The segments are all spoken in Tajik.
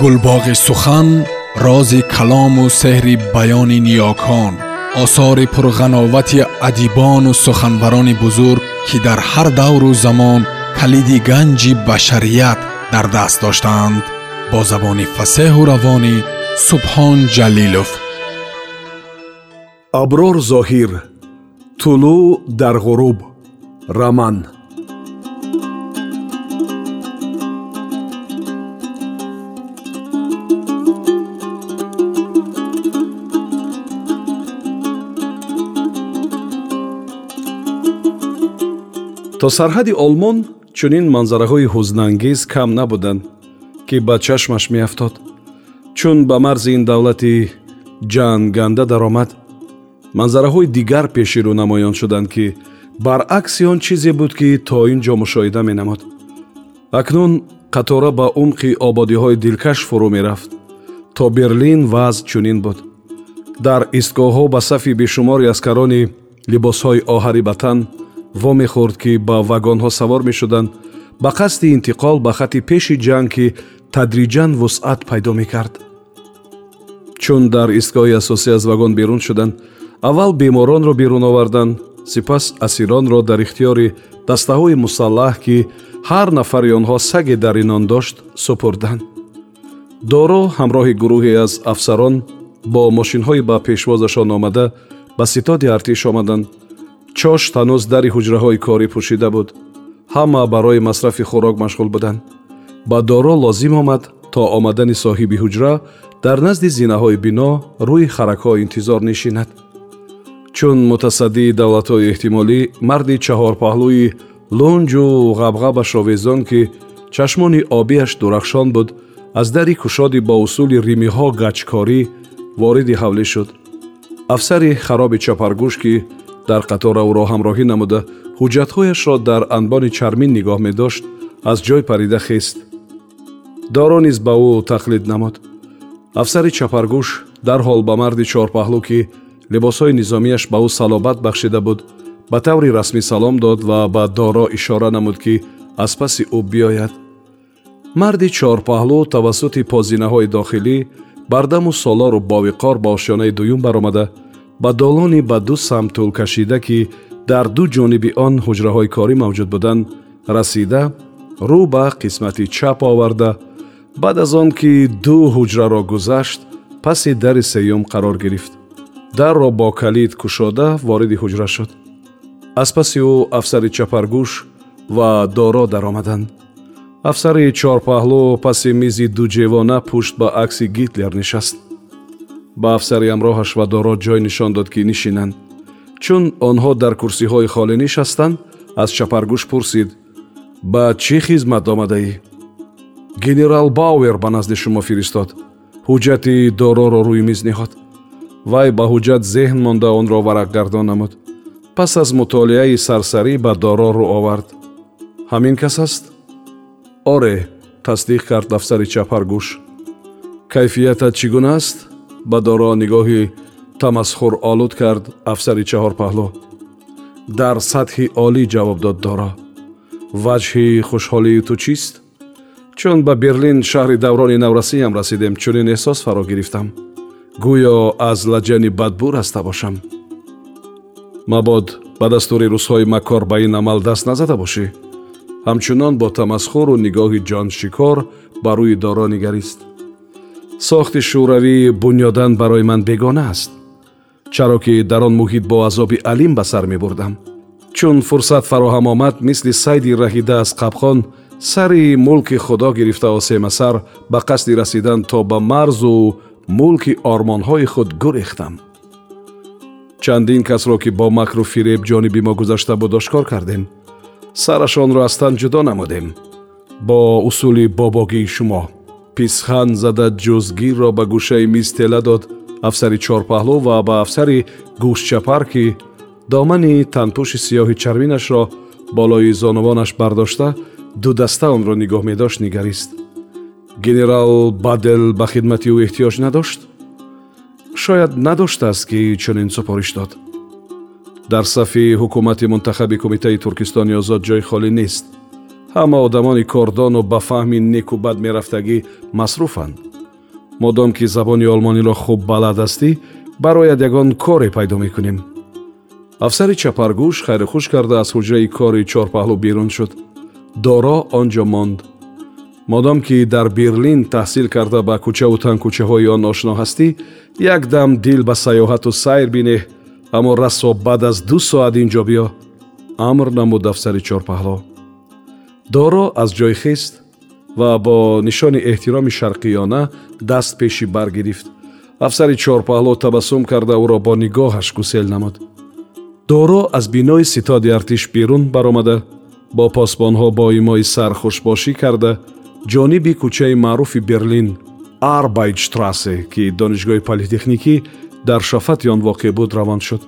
гулбоғи сухан рози калому сеҳри баёни ниёкон осори пурғановати адибону суханбарони бузург ки дар ҳар давру замон калиди ганҷи башарият дар даст доштаанд бо забони фасеҳу равонӣ субҳон ҷалилов. Аброр зоҳир. Тулӯъ дар ғуруб. Раман то сарҳади олмон чунин манзараҳои ҳузнангез кам набуданд ки ба чашмаш меафтод. Чун ба марзи ин давлати ҷанганда даромад манзараҳои дигар пеширӯ намоён шуданд ки баръакси он чизе буд ки то ин ҷо мушоҳида менамуд. Акнун қатора ба умқи ободиҳои дилкаш фурӯ мерафт то берлин вазъ чунин буд. Дар истгоҳҳо ба сафи бешумори аскарони либосҳои оҳари батан вомехӯрд ки ба вагонҳо савор мешуданд ба қасди интиқол ба хати пеши ҷанг ки тадриҷан вусъат пайдо мекард. Чун дар истгоҳи асосӣ аз вагон берун шуданд аввал беморонро берун оварданд сипас асиронро дар ихтиёри дастаҳои мусаллаҳ ки ҳар нафари онҳо саге дар инон дошт супурданд. Доро ҳамроҳи гурӯҳе аз афсарон бо мошинҳои ба пешвозашон омада ба ситоди артиш омаданд чош танӯз дари ҳуҷраҳои корӣ пӯшида буд. Ҳама барои масрафи хӯрок машғул буданд. Ба доро лозим омад то омадани соҳиби ҳуҷра дар назди зинаҳои бино рӯи харакҳо интизор нишинад. Чун мутасаддии давлатҳои эҳтимолӣ марди чаҳорпаҳлӯи лунҷу ғабғабаш овезон ки чашмони обиаш дурахшон буд аз дари кушоди бо усули римиҳо гаҷкорӣ вориди ҳавлӣ шуд. Афсари хароби чапаргӯш ки дар қатора ӯро ҳамроҳӣ намуда ҳуҷҷатҳояшро дар анбони чармин нигоҳ медошт аз ҷой парида хест. Доро низ ба ӯ тақлид намуд. Афсари чапаргӯш дарҳол ба марди чорпаҳлӯ ки либосҳои низомияш ба ӯ салобат бахшида буд ба таври расмӣ салом дод ва ба доро ишора намуд ки аз паси ӯ биёяд. Марди чорпаҳлӯ тавассути позинаҳои дохилӣ бардаму солору бовиқор ба ошёнаи дуюм баромада ба долони ба ду самт тӯлкашида ки дар ду ҷониби он ҳуҷраҳои корӣ мавҷуд буданд расида рӯ ба қисмати чап оварда. Баъд аз он ки ду ҳуҷраро гузашт паси дари сеюм қарор гирифт. Дарро бо калид кушода вориди ҳуҷра шуд. Аз паси ӯ афсари чапаргӯш ва доро даромаданд афсари чорпаҳлӯ паси мизи дуҷевона пушт ба акси гитлер нишаст ба афсари ҳамроҳаш ва доро ҷой нишон дод ки нишинанд. Чун онҳо дар курсиҳои холӣ нишастанд аз чапаргӯш пурсид ба чӣ хизмат омадаӣ? Генерал бауэр ба назди шумо фиристод ҳуҷҷати дороро рӯи миз неҳод вай ба ҳуҷҷат зеҳн монда онро варақгардон намуд. Пас аз мутолиаи сарсарӣ ба доро рӯ овард. Ҳамин кас аст? Оре тасдиқ кард афсари чапаргӯш. Кайфиятат чӣ гуна аст ба доро нигоҳи тамасхуролуд кард афсари чаҳорпаҳлӯ дар сатҳи олӣ ҷавоб дод доро. Ваҷҳи хушҳолии ту чист? Чун ба берлин шаҳри даврони наврасиям расидем чунин эҳсос фаро гирифтам. Гӯё аз лаҷани бадбӯ раста бошам. Мабод ба дастури рӯзҳои маккор ба ин амал даст назада бошӣ. Ҳамчунон бо тамасхуру нигоҳи ҷоншикор ба рӯи доро нигарист сохти шӯравӣ бунёдан барои ман бегона аст. Чаро ки дар он муҳит бо азоби алим ба сар мебурдам. Чун фурсат фароҳам омад мисли сайди раҳида аз қабхон сари мулки худо гирифта осема сар ба қасди расидан то ба марзу мулки ормонҳои худ гурехтам. Чандин касро ки бо макру фиреб ҷониби мо гузашта буд ошкор кардем. Сарашонро аз тан ҷудо намудем. Бо усули бобогии шумо писхан зада ҷузгирро ба гӯшаи миз тела дод. Афсари чорпаҳлӯ ва ба афсари гӯшчапар ки домани танпӯши сиёҳи чарминашро болои зонувонаш бардошта дудаста онро нигоҳ медошт нигарист. Генерал бадел ба хидмати ӯ эҳтиёҷ надошт? Шояд надоштааст ки чунин супориш дод. Дар сафи ҳукумати мунтахаби кумитаи туркистони озод ҷой холӣ нест ҳама одамони кордону ба фаҳми некубад мерафтагӣ масруфанд. Модом ки забони олмониро хуб балад ҳастӣ барояд ягон коре пайдо мекунем. Афсари чапаргӯш хайрухуш карда аз ҳуҷраи кори чорпаҳлӯ берун шуд. Доро он ҷо монд. Модом ки дар берлин таҳсил карда ба кӯчаву танкӯчаҳои он ошно ҳастӣ якдам дил ба саёҳату сайр бинеҳ аммо расо баъд аз ду соат ин ҷо биё. Амр намуд афсари чорпаҳло доро аз ҷой хист ва бо нишони эҳтироми шарқиёна даст пеши бар гирифт афсари чорпаҳло табассум карда ӯро бо нигоҳаш гусел намуд. Доро аз бинои ситоди артиш берун баромада. Бо посбонҳо бо имои сар хушбошӣ карда ҷониби кӯчаи маъруфи берлин арбайтштрасе ки донишгоҳи политехникӣ дар шафати он воқеъ буд равон шуд.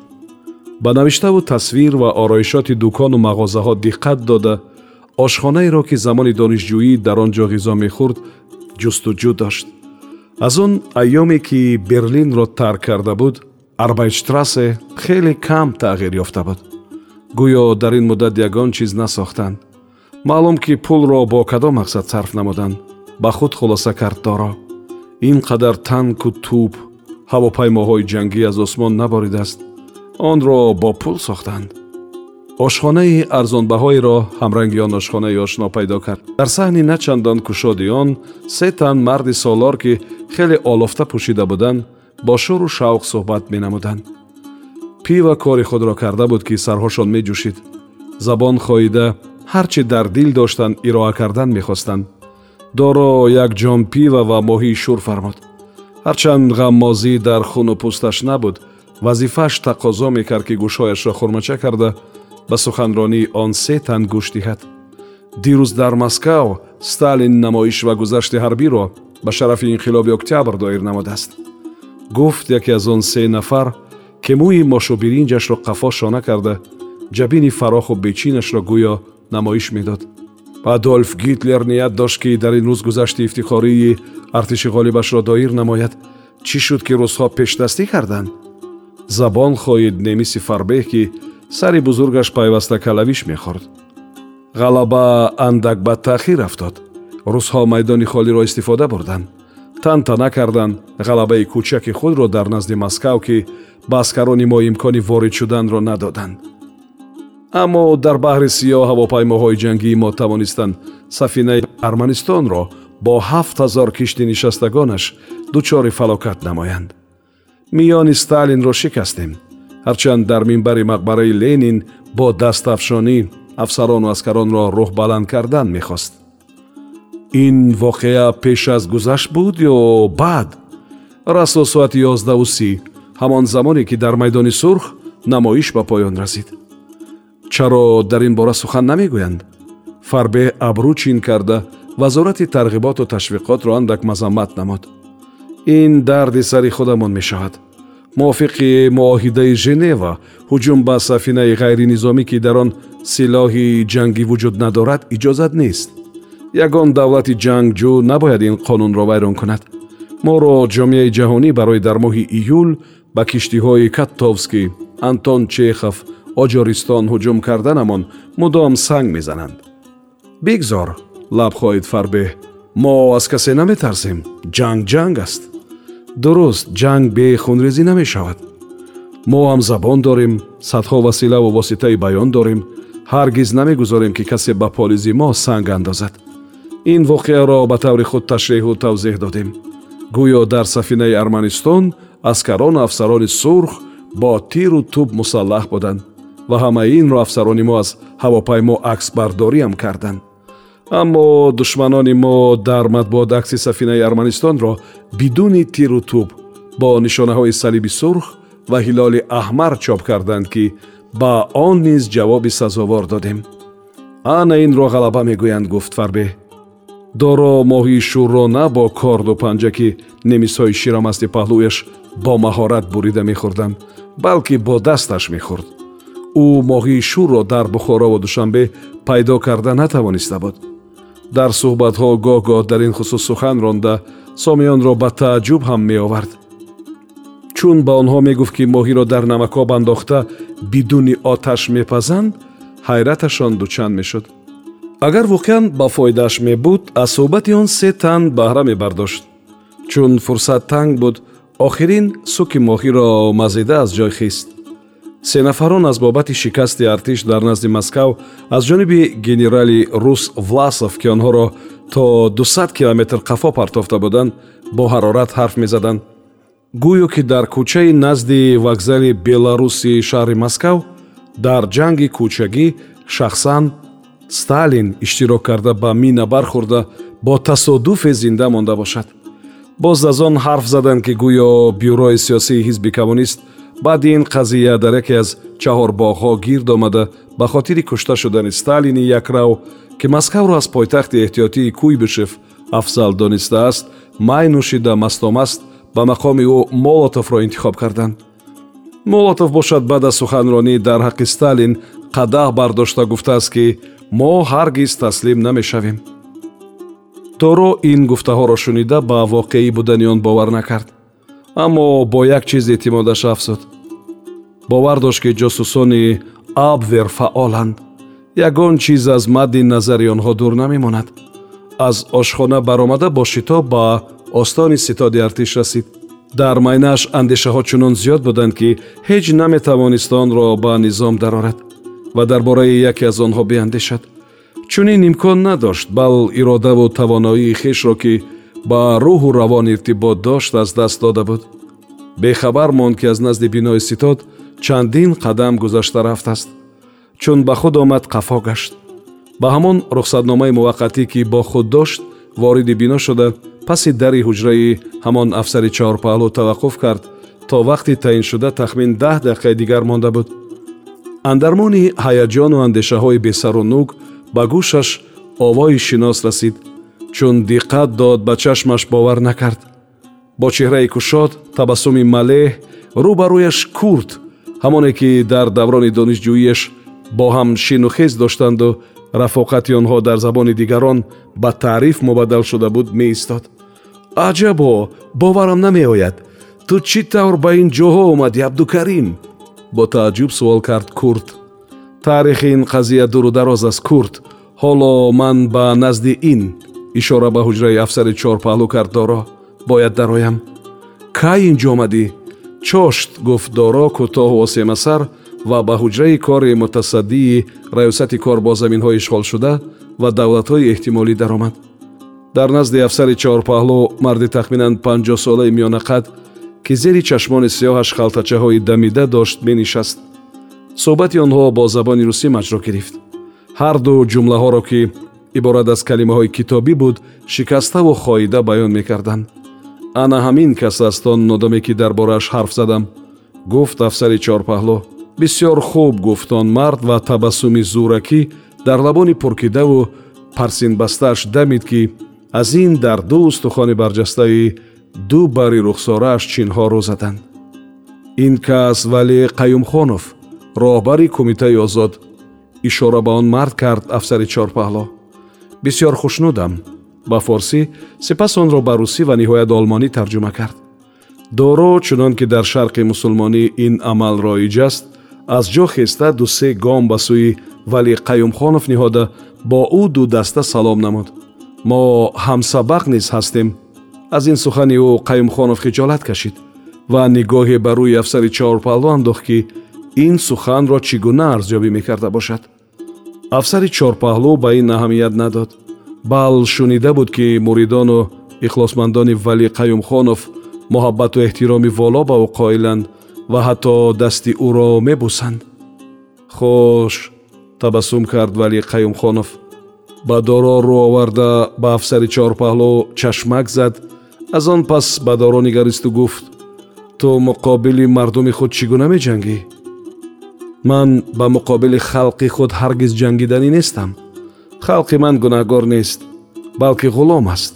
Ба навиштаву тасвир ва ороишоти дукону мағозаҳо диққат дода ошхонаеро ки замони донишҷӯӣ дар он ҷо ғизо мехӯрд ҷустуҷӯ дошт. Аз он айёме ки берлинро тарк карда буд арбайтштрасе хеле кам тағйир ёфта буд. Гӯё дар ин муддат ягон чиз насохтанд. Маълум ки пулро бо кадом мақсад сарф намуданд ба худ хулоса кард доро. Ин қадар танку тӯб ҳавопаймоҳои ҷангӣ аз осмон наборидааст. Онро бо пул сохтанд ошхонаи арзонбаҳоеро ҳамранги он ошхонаи ошно пайдо кард. Дар саҳни начандон кушоди он се тан марди солор ки хеле олофта пӯшида буданд бо шӯру шавқ суҳбат менамуданд. Пива кори худро карда буд ки сарҳошон меҷӯшид. Забон хоида ҳар чӣ дар дил доштанд ироа кардан мехостанд. Доро як ҷом пива ва моҳии шӯр фармуд. Ҳарчанд ғаммозӣ дар хуну пӯсташ набуд. Вазифааш тақозо мекард ки гӯшҳояшро хурмача карда ба суханронии он се тан гӯш диҳад. Дирӯз дар москав сталин намоиш ва гузашти ҳарбиро ба шарафи инқилоби октябр доир намудааст. Гуфт яке аз он се нафар ки мӯи мошубиринҷашро қафо шона карда ҷабини фароху бечинашро гӯё намоиш медод. Адольф гитлер ният дошт ки дар ин рӯз гузашти ифтихории артиши ғолибашро доир намояд. Чӣ шуд ки рӯзҳо пешдастӣ карданд? Забон хоҳид немиси фарбеҳ ки сари бузургаш пайваста калавиш мехӯрд. Ғалаба андак ба таъхир афтод. Рӯзҳо майдони холиро истифода бурданд тантана карданд ғалабаи кӯчаки худро дар назди москав ки ба аскарони мо имкони ворид шуданро надоданд. Аммо дар баҳри сиёҳ ҳавопаймоҳои ҷангии мо тавонистанд сафинаи арманистонро бо ҳафт ҳазор кишти нишастагонаш дучори фалокат намоянд. Миёни сталинро шикастем ҳарчанд дар минбари мақбараи ленин бо дастафшонӣ афсарону аскаронро рӯҳ баланд кардан мехост. Ин воқеа пеш аз гузашт буд ё баъд? Расо соати ёздаҳу си ҳамон замоне ки дар майдони сурх намоиш ба поён расид. Чаро дар ин бора сухан намегӯянд? Фарбеҳ абрӯ чин карда вазорати тарғиботу ташвиқотро андак мазаммат намуд. Ин дарди сари худамон мешавад мувофиқи муоҳидаи женева ҳуҷум ба сафинаи ғайринизомӣ ки дар он силоҳи ҷангӣ вуҷуд надорад иҷозат нест. Ягон давлати ҷангҷӯ набояд ин қонунро вайрон кунад. Моро ҷомеаи ҷаҳонӣ барои дар моҳи июл ба киштиҳои каттовский антон чехов оҷористон ҳуҷум карданамон мудом санг мезананд. Бигзор лаб хоҳид фарбеҳ. Мо аз касе наметарсем ҷанг ҷанг аст дуруст ҷанг бе хунрезӣ намешавад. Мо ҳам забон дорем садҳо василаву воситаи баён дорем. Ҳаргиз намегузорем ки касе ба полизи мо санг андозад. Ин воқеаро ба таври худ ташреҳу тавзеҳ додем. Гӯё дар сафинаи арманистон аскарону афсарони сурх бо тиру туб мусаллаҳ буданд ва ҳамаи инро афсарони мо аз ҳавопаймо аксбардориам карданд аммо душманони мо дар матбуот акси сафинаи арманистонро бидуни тиру туб бо нишонаҳои салиби сурх ва ҳилоли аҳмар чоп карданд ки ба он низ ҷавоби сазовор додем. Ана инро ғалаба мегӯянд гуфт фарбеҳ доро моҳии шӯрро на бо корду панҷа ки немисҳои ширамасти паҳлӯяш бо маҳорат бурида мехӯрданд балки бо дасташ мехӯрд. Ӯ моҳии шӯрро дар бухорову душанбе пайдо карда натавониста буд дар суҳбатҳо гоҳ-гоҳ дар ин хусус сухан ронда сомиёнро ба тааҷҷуб ҳам меовард. Чун ба онҳо мегуфт ки моҳиро дар намакоб андохта бидуни оташ мепазанд ҳайраташон дучанд мешуд. Агар воқеан ба фоидааш мебуд аз суҳбати он се тан баҳра мебардошт. Чун фурсат танг буд охирин суки моҳиро мазида аз ҷой хист се нафарон аз бобати шикасти артиш дар назди москав аз ҷониби генерали рус власов ки онҳоро то 200 километр қафо партофта буданд бо ҳарорат ҳарф мезаданд. Гӯё ки дар кӯчаи назди вокзали беларуси шаҳри москав дар ҷанги кӯчагӣ шахсан сталин иштирок карда ба мина бархӯрда бо тасодуфе зинда монда бошад. Боз аз он ҳарф заданд ки гӯё бюрои сиёсии ҳизби коммунист баъди ин қазия дар яке аз чаҳорбоғҳо гирд омада ба хотири кушта шудани сталини якрав ки москавро аз пойтахти эҳтиётии куйбышев афзал донистааст май нӯшида мастомаст ба мақоми ӯ молотовро интихоб карданд. Молотов бошад баъд аз суханронӣ дар ҳаққи сталин қадаҳ бардошта гуфтааст ки мо ҳаргиз таслим намешавем. Доро ин гуфтаҳоро шунида ба воқеӣ будани он бовар накард аммо бо як чиз эътимодаш афзуд. Бовар дошт ки ҷосусони абвер фаъоланд ягон чиз аз мадди назари онҳо дур намемонад. Аз ошхона баромада бо шитоб ба остони ситоди артиш расид. Дар майнааш андешаҳо чунон зиёд буданд ки ҳеҷ наметавонист онро ба низом дарорад ва дар бораи яке аз онҳо биандешад чунин имкон надошт бал иродаву тавоноии хешро ки ба рӯҳу равон иртибот дошт аз даст дода буд. Бехабар монд ки аз назди бинои ситод чандин қадам гузашта рафтааст чун ба худ омад қафо гашт. Ба ҳамон рухсатномаи муваққатӣ ки бо худ дошт вориди бино шуда паси дари ҳуҷраи ҳамон афсари чаҳорпаҳлӯ таваққуф кард то вақти таъиншуда тахмин даҳ дақиқаи дигар монда буд. Андармони ҳаяҷону андешаҳои бесару нуг ба гӯшаш овои шинос расид чун диққат дод ба чашмаш бовар накард. Бо чеҳраи кушод табассуми малеҳ рӯ ба рӯяш курд ҳамоне ки дар даврони донишҷӯияш бо ҳам шину хез доштанду рафоқати онҳо дар забони дигарон ба таъриф мубаддал шуда буд меистод. Аҷабо боварам намеояд. Ту чӣ тавр ба ин ҷоҳо омадӣ абдукарим? Бо тааҷҷуб суол кард курд. Таърихи ин қазия дуру дароз аст курд. Ҳоло ман ба назди ин ишора ба ҳуҷраи афсари чорпаҳлӯ кард доро. Бояд дароям кай инҷо омадӣ? Чошт гуфт доро кӯтоҳу осемасар ва ба ҳуҷраи кори мутасаддии раёсати кор бо заминҳои ишғолшуда ва давлатҳои эҳтимолӣ даромад. Дар назди афсари чаҳорпаҳлӯ марди тахминан панҷоҳсолаи миёнақад ки зери чашмони сиёҳаш халтачаҳои дамида дошт менишаст. Суҳбати онҳо бо забони русӣ маҷро гирифт. Ҳарду ҷумлаҳоро ки иборат аз калимаҳои китобӣ буд шикаставу хоида баён мекарданд. Ана ҳамин кас аст он нодаме ки дар борааш ҳарф задам гуфт афсари чорпаҳлӯ бисьёр хуб гуфт он мард ва табассуми зӯракӣ дар лабони пуркидаву парсинбастааш дамид ки аз ин дар ду устухони барҷастаи ду бари рухсорааш чинҳоро заданд ин кас вали қаюмхонов роҳбари кумитаи озод ишора ба он мард кард афсари чорпаҳло бисьёр хушнудам. Ба форсӣ сипас онро ба русӣ ва ниҳоят олмонӣ тарҷума кард. Доро чунон ки дар шарқи мусулмонӣ ин амал роиҷ аст аз ҷо хеста дусе гом ба сӯи вали қаюмхонов ниҳода бо ӯ ду даста салом намуд. Мо ҳамсабақ низ ҳастем. Аз ин сухани ӯ қаюмхонов хиҷолат кашид ва нигоҳе ба рӯи афсари чорпалло андохт ки ин суханро чӣ гуна арзёбӣ мекарда бошад афсари чорпаҳлӯ ба ин аҳамият надод. Бал шунида буд ки муридону ихлосмандони вали қаюмхонов муҳаббату эҳтироми воло ба ӯ қоиланд ва ҳатто дасти ӯро мебусанд. Хуш табассум кард вали қаюмхонов. Ба доро рӯ оварда ба афсари чорпаҳлӯ чашмак зад. Аз он пас ба доро нигаристу гуфт ту муқобили мардуми худ чӣ гуна меҷангӣ ман ба муқобили халқи худ ҳаргиз ҷангиданӣ нестам. Халқи ман гунаҳгор нест балки ғулом аст.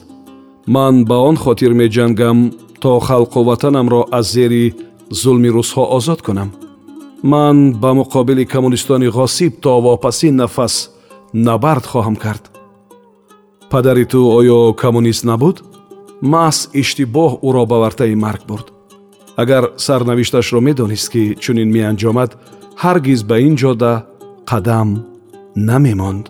Ман ба он хотир меҷангам то халқу ватанамро аз зери зулми рӯзҳо озод кунам. Ман ба муқобили коммунистони ғосиб то вопасин нафас набард хоҳам кард. Падари ту оё коммунист набуд? Маҳз иштибоҳ ӯро ба вартаи марг бурд. Агар сарнавишташро медонист ки чунин меанҷомад ҳаргиз ба ин ҷода қадам намемонд.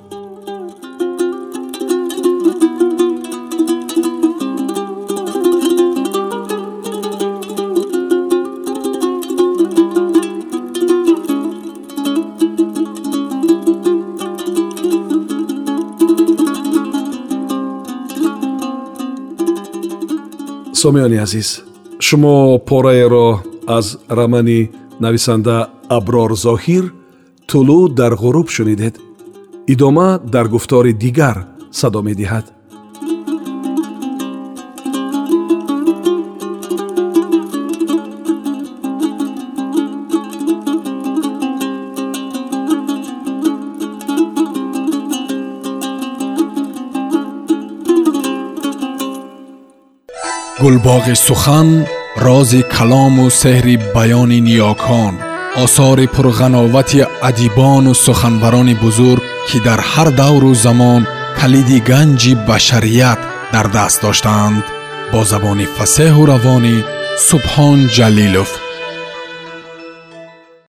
Сомиёни азиз шумо пораеро аз рамани нависанда аброр зоҳир тулӯ дар ғуруб шунидед идома дар гуфтори дигар садо медиҳад гулбоғи сухан рози калому сеҳри баёни ниёкон осори пурғановати адибону суханбарони бузург ки дар ҳар давру замон калиди ганҷи башарият дар даст доштаанд. Бо забони фасеҳу равонӣ субҳон ҷалилов